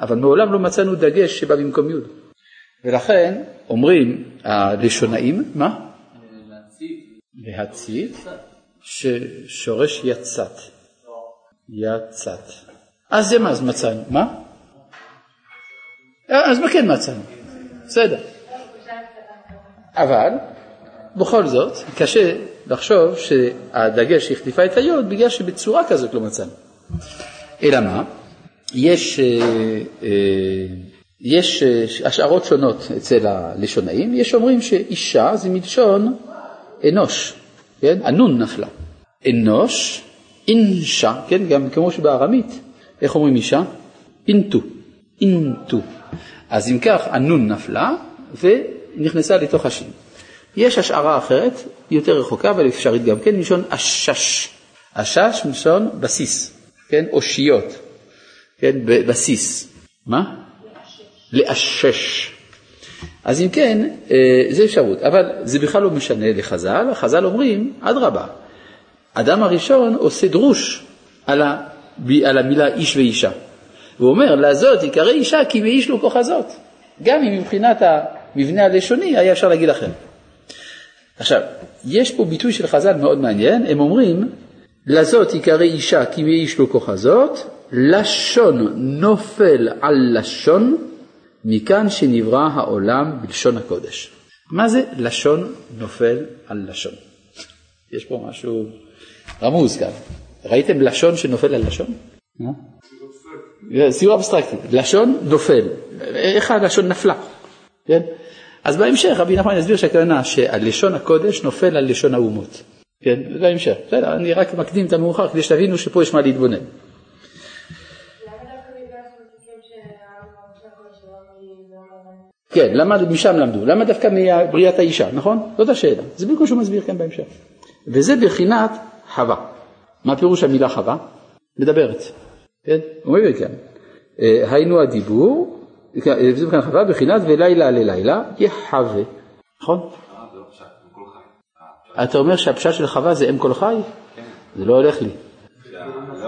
אבל מעולם לא מצאנו דגש שבא במקום י'. ולכן אומרים הלשונאים, מה? להציף, ששורש יצאת. יצאת. אז זה מה אז מצאנו? מה? אז מה כן מצאנו? בסדר. אבל בכל זאת קשה לחשוב שהדגש החליפה את היוד בגלל שבצורה כזאת לא מצאנו. אלא מה? יש, אה, אה, יש אה, השערות שונות אצל הלשונאים, יש אומרים שאישה זה מלשון אנוש, כן? הנון נפלה. אנוש, אינשה, כן? גם כמו שבארמית, איך אומרים אישה? אינטו, אינטו. אז אם כך, הנון נפלה ונכנסה לתוך השין. יש השערה אחרת, יותר רחוקה, אבל אפשרית גם כן, מלשון אשש. אשש מלשון בסיס, כן? אושיות, כן? בסיס. מה? לאשש. אז אם כן, אה, זה אפשרות, אבל זה בכלל לא משנה לחז"ל, חז"ל אומרים, אדרבה, אדם הראשון עושה דרוש על, ה, על המילה איש ואישה. הוא אומר, לזאת יקרא אישה כי מאיש לא כוחה זאת. גם אם מבחינת המבנה הלשוני היה אפשר להגיד אחרת. עכשיו, יש פה ביטוי של חז"ל מאוד מעניין, הם אומרים, לזאת יקרא אישה כי מאיש לא כוחה זאת, לשון נופל על לשון, מכאן שנברא העולם בלשון הקודש. מה זה לשון נופל על לשון? יש פה משהו רמוז כאן. ראיתם לשון שנופל על לשון? אה? ציור אבסטרקטי, לשון נופל, איך הלשון נפלה, כן? אז בהמשך רבי נחמן יסביר שהכוונה שהלשון הקודש נופל על לשון האומות, כן? בהמשך, בסדר, אני רק מקדים את המאוחר כדי שתבינו שפה יש מה להתבונן. כן, למה משם למדו? למה דווקא מבריאת האישה, נכון? זאת השאלה. זה בדיוק מה שהוא מסביר כאן בהמשך. וזה בחינת חווה. מה פירוש המילה חווה? מדברת. כן? הוא אומר כאן. אה, היינו הדיבור, זה בחינת חווה, בחינת ולילה ללילה יחווה. נכון? אתה אומר שהפשט של חווה זה אם כל חי? זה לא הולך לי.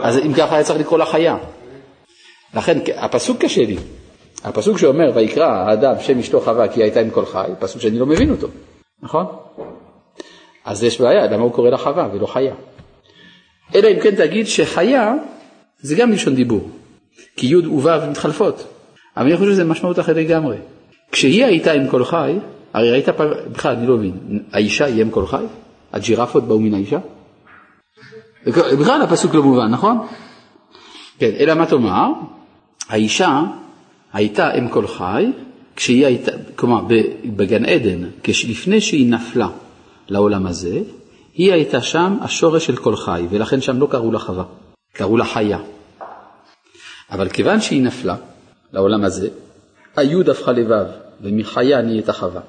אז אם ככה היה צריך לקרוא לה חיה. לכן הפסוק קשה לי. הפסוק שאומר ויקרא האדם שם אשתו חווה כי הייתה עם כל חי, פסוק שאני לא מבין אותו, נכון? אז יש בעיה, למה הוא קורא לה חווה ולא חיה? אלא אם כן תגיד שחיה זה גם לשון דיבור, כי י' וו' מתחלפות, אבל אני חושב שזה משמעות אחרת לגמרי. כשהיא הייתה עם כל חי, הרי ראית פעם, בכלל אני לא מבין, האישה היא עם כל חי? הג'ירפות באו מן האישה? בכלל הפסוק לא מובן, נכון? כן, אלא מה תאמר? האישה הייתה אם כל חי, כשהיא הייתה, כלומר בגן עדן, לפני שהיא נפלה לעולם הזה, היא הייתה שם השורש של כל חי, ולכן שם לא קראו לה חווה, קראו לה חיה. אבל כיוון שהיא נפלה לעולם הזה, היוד הפכה לבב, ומחיה נהייתה חווה.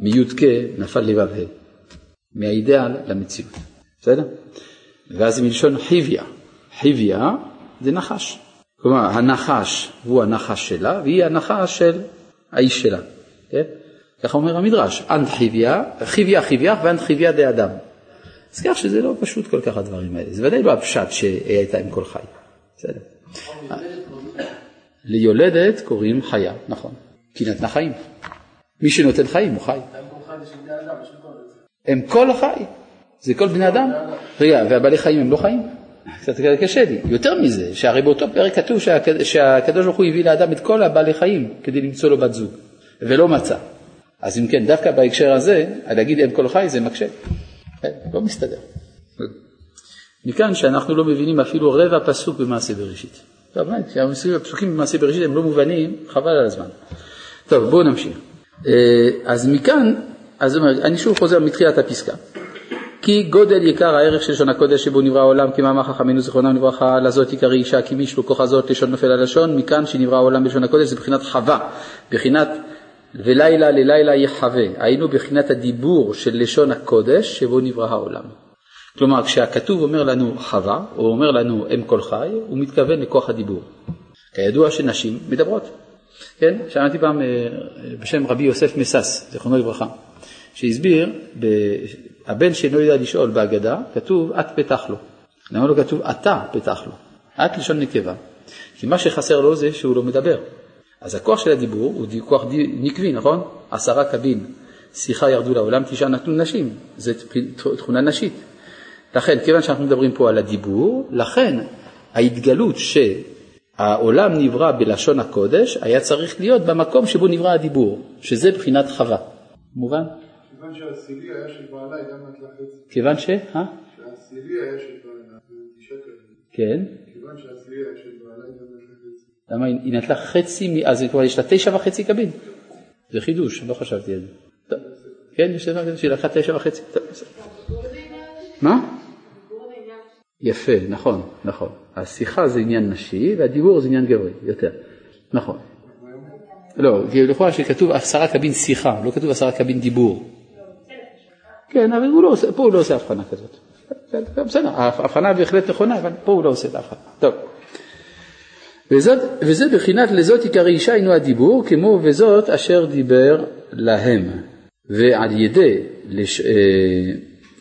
מיוד כ נפל לבב ה', מהאידאל למציאות, בסדר? ואז מלשון חיביה, חיביה זה נחש. כלומר, הנחש הוא הנחש שלה, והיא הנחש של האיש שלה. כן? ככה אומר המדרש, אנט חיביה, חיביה חיביה ואנט חיביה דה אדם. אז כך שזה לא פשוט כל כך הדברים האלה. זה ודאי לא הפשט שהיא הייתה עם כל חי. בסדר. ליולדת קוראים חיה, נכון. כי נתנה חיים. מי שנותן חיים הוא חי. הם כל החי. זה כל בני אדם. רגע, והבעלי חיים הם לא חיים? קצת קשה לי. יותר מזה, שהרי באותו פרק כתוב שהקדוש ברוך הוא הביא לאדם את כל הבעלי חיים כדי למצוא לו בת זוג, ולא מצא. אז אם כן, דווקא בהקשר הזה, להגיד אם כל חי זה מקשה. כן, לא מסתדר. מכאן שאנחנו לא מבינים אפילו רבע פסוק במעשה בראשית. טוב, באמת, כשהפסוקים במעשה בראשית הם לא מובנים, חבל על הזמן. טוב, בואו נמשיך. אה, אז מכאן, אז אני שוב חוזר מתחילת הפסקה. כי גודל יקר הערך של לשון הקודש שבו נברא העולם כמאמר חכמינו זיכרונם לברכה לזאת עיקר אישה כי מי שלוקחה הזאת לשון נופל הלשון מכאן שנברא העולם בלשון הקודש זה בחינת חווה, בחינת ולילה ללילה יחווה, היינו בחינת הדיבור של לשון הקודש שבו נברא העולם. כלומר כשהכתוב אומר לנו חווה או אומר לנו אם כל חי הוא מתכוון לכוח הדיבור. כידוע שנשים מדברות. כן, שמעתי פעם אה, בשם רבי יוסף מסס, זיכרונו לברכה, שהסביר הבן שאינו יודע לשאול בהגדה, כתוב את פתח לו. למה לא כתוב אתה פתח לו? את לשון נקבה. כי מה שחסר לו זה שהוא לא מדבר. אז הכוח של הדיבור הוא כוח נקבי, נכון? עשרה קבין, שיחה ירדו לעולם, תשעה נתנו נשים, זו תכונה נשית. לכן, כיוון שאנחנו מדברים פה על הדיבור, לכן ההתגלות שהעולם נברא בלשון הקודש, היה צריך להיות במקום שבו נברא הדיבור, שזה בחינת חווה. מובן? כיוון שהעשירי היה של בעלה, היא חצי. כיוון ש... אה? שהעשירי היה של בעלה. כן. כיוון שהעשירי היה של בעלה, היא גם נטלה חצי. למה היא נטלה חצי, אז כבר יש לה תשע וחצי קבין. זה חידוש, לא חשבתי על זה. כן, יש דבר כזה שהיא לקחה תשע וחצי. מה? יפה, נכון, נכון. השיחה זה עניין נשי והדיבור זה עניין גברי, יותר. נכון. לא, לכאורה שכתוב עשרה קבין שיחה, לא כתוב עשרה קבין דיבור. כן, אבל הוא לא עושה, פה הוא לא עושה הבחנה כזאת. בסדר, ההבחנה בהחלט נכונה, אבל פה הוא לא עושה את ההבחנה. טוב. וזאת, וזה בחינת לזאת עיקרי אישה הינו הדיבור, כמו וזאת אשר דיבר להם. ועל ידי לש, אה,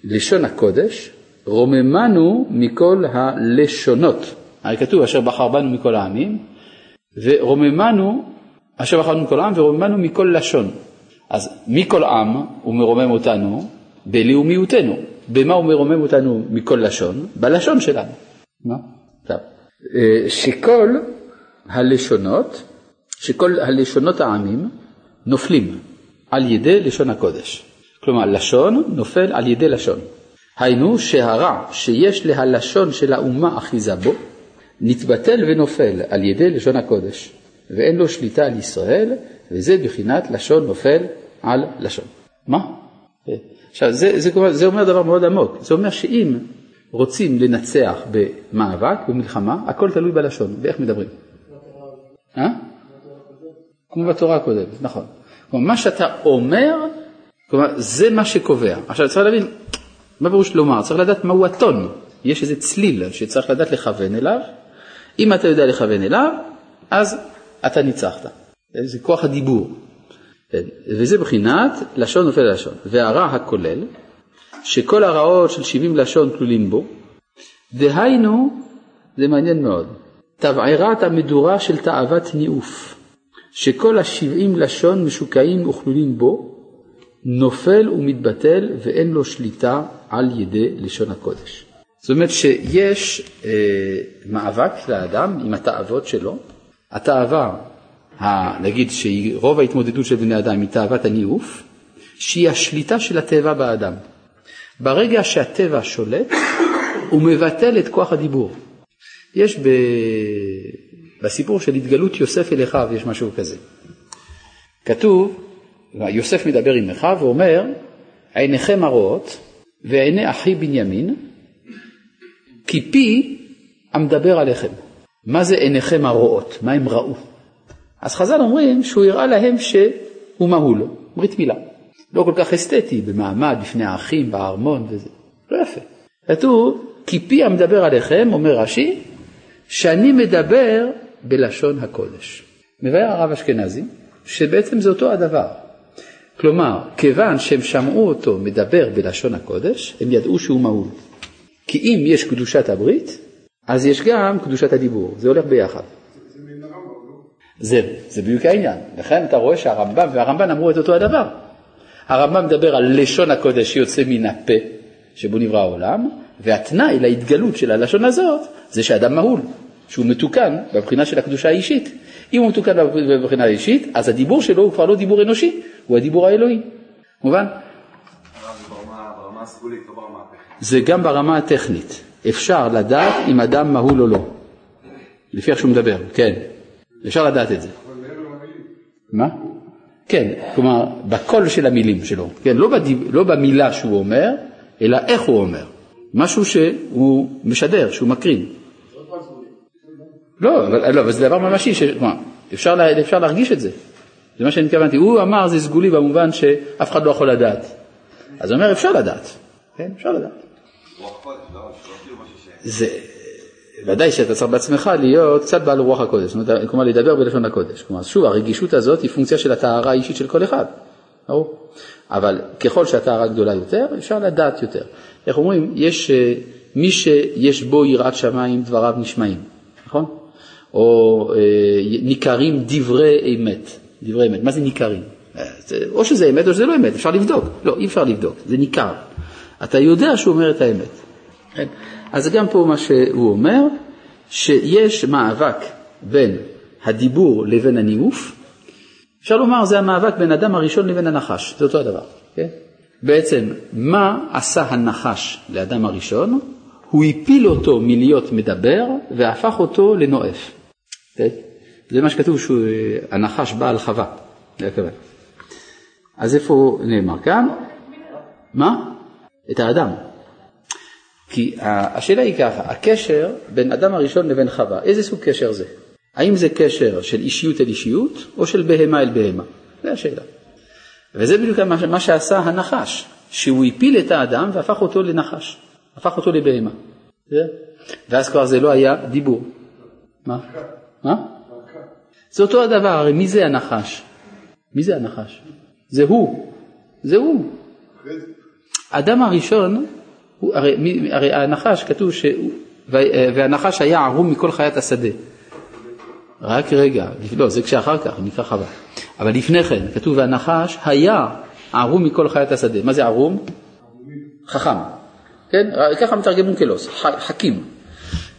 לשון הקודש רוממנו מכל הלשונות. הרי כתוב אשר בחר בנו מכל העמים, ורוממנו, אשר בחרנו מכל העם ורוממנו מכל לשון. אז מכל עם הוא מרומם אותנו בלאומיותנו. במה הוא מרומם אותנו מכל לשון? בלשון שלנו. טוב. אה, שכל הלשונות, שכל הלשונות העמים נופלים על ידי לשון הקודש. כלומר, לשון נופל על ידי לשון. היינו שהרע שיש להלשון של האומה אחיזה בו, נתבטל ונופל על ידי לשון הקודש, ואין לו שליטה על ישראל, וזה בחינת לשון נופל על לשון. מה? עכשיו, זה, זה, זה אומר דבר מאוד עמוק. זה אומר שאם רוצים לנצח במאבק, במלחמה, הכל תלוי בלשון, באיך מדברים. אה? כמו בתורה הקודמת, נכון. כלומר, מה שאתה אומר, כלומר, זה מה שקובע. עכשיו, צריך להבין, מה פירוש לומר? צריך לדעת מהו הטון. יש איזה צליל שצריך לדעת לכוון אליו. אם אתה יודע לכוון אליו, אז אתה ניצחת. זה כוח הדיבור. כן, וזה בחינת לשון נופל ללשון. והרע הכולל, שכל הרעות של 70 לשון כלולים בו, דהיינו, זה מעניין מאוד, תבערת המדורה של תאוות ניאוף, שכל השבעים לשון משוקעים וכלולים בו, נופל ומתבטל ואין לו שליטה על ידי לשון הקודש. זאת אומרת שיש אה, מאבק לאדם עם התאוות שלו, התאווה, נגיד שרוב ההתמודדות של בני אדם היא תאוות הניאוף, שהיא השליטה של הטבע באדם. ברגע שהטבע שולט, הוא מבטל את כוח הדיבור. יש ב... בסיפור של התגלות יוסף אל אחיו, יש משהו כזה. כתוב, יוסף מדבר עם אחיו ואומר, עיניכם הרואות ועיני אחי בנימין, כי פי המדבר עליכם. מה זה עיניכם הרואות? מה הם ראו? אז חז"ל אומרים שהוא הראה להם שהוא מהול, ברית מילה. לא כל כך אסתטי, במעמד, בפני האחים, בארמון וזה. לא יפה. כתוב, כי פי המדבר עליכם, אומר רש"י, שאני מדבר בלשון הקודש. מבאר הרב אשכנזי, שבעצם זה אותו הדבר. כלומר, כיוון שהם שמעו אותו מדבר בלשון הקודש, הם ידעו שהוא מהול. כי אם יש קדושת הברית, אז יש גם קדושת הדיבור, זה הולך ביחד. זה, זה בדיוק העניין. לכן אתה רואה שהרמב"ם והרמב"ן אמרו את אותו הדבר. הרמב"ם מדבר על לשון הקודש שיוצא מן הפה שבו נברא העולם, והתנאי להתגלות של הלשון הזאת זה שאדם מהול, שהוא מתוקן בבחינה של הקדושה האישית. אם הוא מתוקן בבחינה האישית, אז הדיבור שלו הוא כבר לא דיבור אנושי, הוא הדיבור האלוהי. מובן? זה גם ברמה הטכנית. אפשר לדעת אם אדם מהול או לא, לפי איך שהוא מדבר, כן. אפשר לדעת את זה. מה? כן, כלומר, בקול של המילים שלו, כן, לא, בדיב, לא במילה שהוא אומר, אלא איך הוא אומר. משהו שהוא משדר, שהוא מקרין. לא, אבל, לא, אבל זה דבר ממשי, ש... כלומר, אפשר, לה, אפשר להרגיש את זה. זה מה שאני התכוונתי. הוא אמר זה סגולי במובן שאף אחד לא יכול לדעת. אז הוא אומר אפשר לדעת, כן, אפשר לדעת. זה, ודאי שאתה צריך בעצמך להיות קצת בעל רוח הקודש, כלומר לדבר בלשון הקודש. כלומר, שוב, הרגישות הזאת היא פונקציה של הטהרה האישית של כל אחד, ברור? אבל ככל שהטהרה גדולה יותר, אפשר לדעת יותר. איך אומרים, יש אה, מי שיש בו יראת שמיים, דבריו נשמעים, נכון? או אה, ניכרים דברי אמת, דברי אמת. מה זה ניכרים? אה, או שזה אמת או שזה לא אמת, אפשר לבדוק. לא, אי אפשר לבדוק, זה ניכר. אתה יודע שהוא אומר את האמת. כן? אז גם פה מה שהוא אומר, שיש מאבק בין הדיבור לבין הניאוף, אפשר לומר זה המאבק בין אדם הראשון לבין הנחש, זה אותו הדבר. כן? בעצם מה עשה הנחש לאדם הראשון? הוא הפיל אותו מלהיות מדבר והפך אותו לנואף. זה מה שכתוב שהנחש בא על חווה, זה. אז איפה נאמר כאן? מה? את האדם. כי השאלה היא ככה, הקשר בין אדם הראשון לבין חווה, איזה סוג קשר זה? האם זה קשר של אישיות אל אישיות או של בהמה אל בהמה? זו השאלה. וזה בדיוק מה שעשה הנחש, שהוא הפיל את האדם והפך אותו לנחש, הפך אותו לבהמה. ואז כבר זה לא היה דיבור. מה? מה? זה אותו הדבר, הרי מי זה הנחש? מי זה הנחש? זה הוא, זה הוא. האדם הראשון הוא, הרי, הרי הנחש, כתוב. והנחש היה ערום מכל חיית השדה. רק רגע, לא, זה כשאחר כך, נקרא חווה. אבל לפני כן, כתוב והנחש היה ערום מכל חיית השדה. מה זה ערום? חכם. כן? ככה מתרגם אונקלוס, חכים.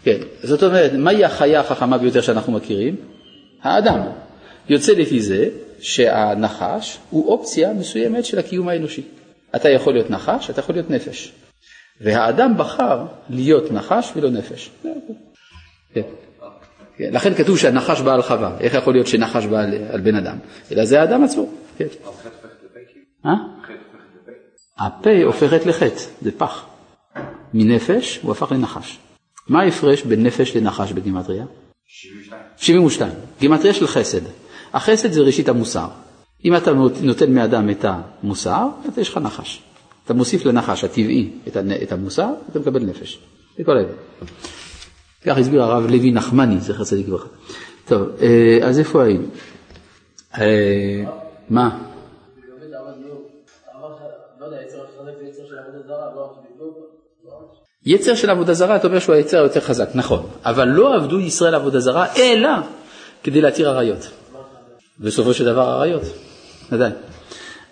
כן, זאת אומרת, מהי החיה החכמה ביותר שאנחנו מכירים? האדם. יוצא לפי זה שהנחש הוא אופציה מסוימת של הקיום האנושי. אתה יכול להיות נחש, אתה יכול להיות נפש. והאדם בחר להיות נחש ולא נפש. כן. כן. לכן כתוב שהנחש בא על חווה, איך יכול להיות שנחש בא על, על בן אדם? אלא זה האדם עצמו. כן. אה? הפה הופכת לחטא, זה פח. מנפש הוא הפך לנחש. מה ההפרש בין נפש לנחש בגימטריה? 72. 72, גימטריה של חסד. החסד זה ראשית המוסר. אם אתה נותן מאדם את המוסר, אז יש לך נחש. אתה מוסיף לנחש הטבעי את המוסר, אתה מקבל נפש. זה כל ההבדל. כך הסביר הרב לוי נחמני, זכר צדיק לברכה. טוב, אה, אז איפה היינו? אה, מה? יצר של עבודה זרה, אתה אומר שהוא היצר היותר חזק, נכון, אבל לא עבדו ישראל עבודה זרה, אלא כדי להתיר עריות. בסופו של דבר עריות, עדיין.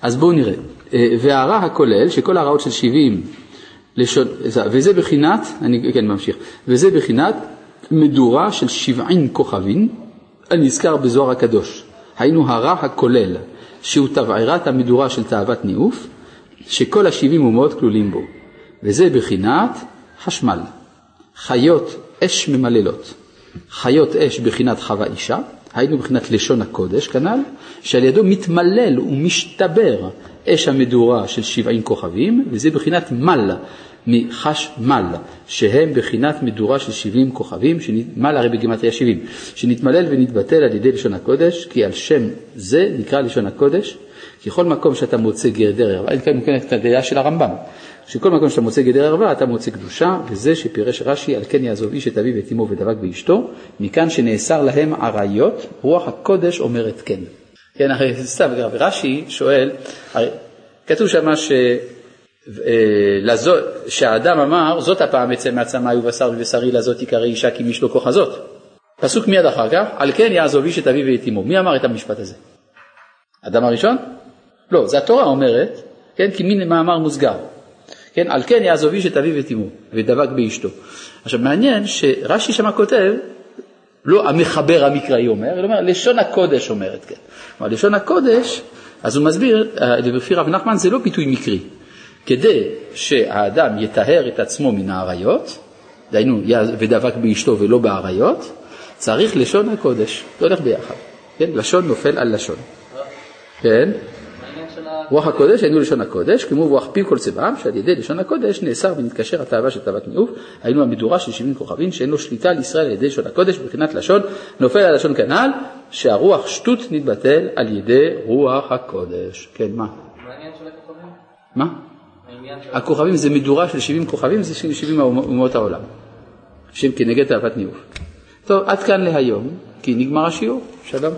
אז בואו נראה. אה, והרע הכולל, שכל הרעות של 70 לשון, וזה בחינת, אני כן ממשיך, וזה בחינת מדורה של 70 כוכבים, הנזכר בזוהר הקדוש. היינו הרע הכולל, שהוא תבערת המדורה של תאוות ניאוף, שכל השבעים אומות כלולים בו. וזה בחינת חשמל. חיות אש ממללות. חיות אש בחינת חווה אישה, היינו בחינת לשון הקודש כנ"ל, שעל ידו מתמלל ומשתבר אש המדורה של שבעים כוכבים, וזה בחינת מל מחשמל, שהם בחינת מדורה של שבעים כוכבים, מל הרי בגימטריה שבעים, שנתמלל ונתבטל על ידי לשון הקודש, כי על שם זה נקרא לשון הקודש, כי כל מקום שאתה מוצא גדר ערווה, אני כאן מכיר את הדעה של הרמב"ם, שכל מקום שאתה מוצא גדר ערווה אתה מוצא קדושה, וזה שפירש רש"י, על כן יעזוב איש את אביו ואת אמו ודבק באשתו, מכאן שנאסר להם עריות, רוח הקודש אומרת כן. כן, הרי סתם, רש"י שואל, הרי כתוב שם ש... אה, שהאדם אמר, זאת הפעם אצא מעצמי ובשר ובשרי לזאת יקרא אישה כי מיש לו כוח הזאת. פסוק מיד אחר כך, על כן יעזוב איש את אביו ואת אמו. מי אמר את המשפט הזה? אדם הראשון? לא, זה התורה אומרת, כן, כי מין מאמר מוסגר. כן, על כן יעזוב איש את אביו ואת אמו, ודבק באשתו. עכשיו מעניין שרש"י שמה כותב, לא המחבר המקראי אומר, אלא אומר, לשון הקודש אומרת כן. כלומר, לשון הקודש, אז הוא מסביר, אה, לפי רב נחמן זה לא ביטוי מקרי. כדי שהאדם יטהר את עצמו מן האריות, דהיינו ודבק באשתו ולא באריות, צריך לשון הקודש, זה הולך ביחד, כן? לשון נופל על לשון. כן? רוח הקודש היינו לשון הקודש, כמו רוח פיו כל צבעם, שעל ידי לשון הקודש נאסר ונתקשר התאווה של תאוות ניאוף, היינו המדורה של שבעים כוכבים, שאין לו שליטה על ישראל על ידי לשון הקודש, מבחינת לשון, נופל על לשון כנ"ל, שהרוח שטות נתבטל על ידי רוח הקודש. כן, מה? מה? הכוכבים זה מדורה של 70 כוכבים, זה של 70 אומות העולם, שהם כנגד תאוות ניאוף. טוב, עד כאן להיום, כי נגמר השיעור. שלום.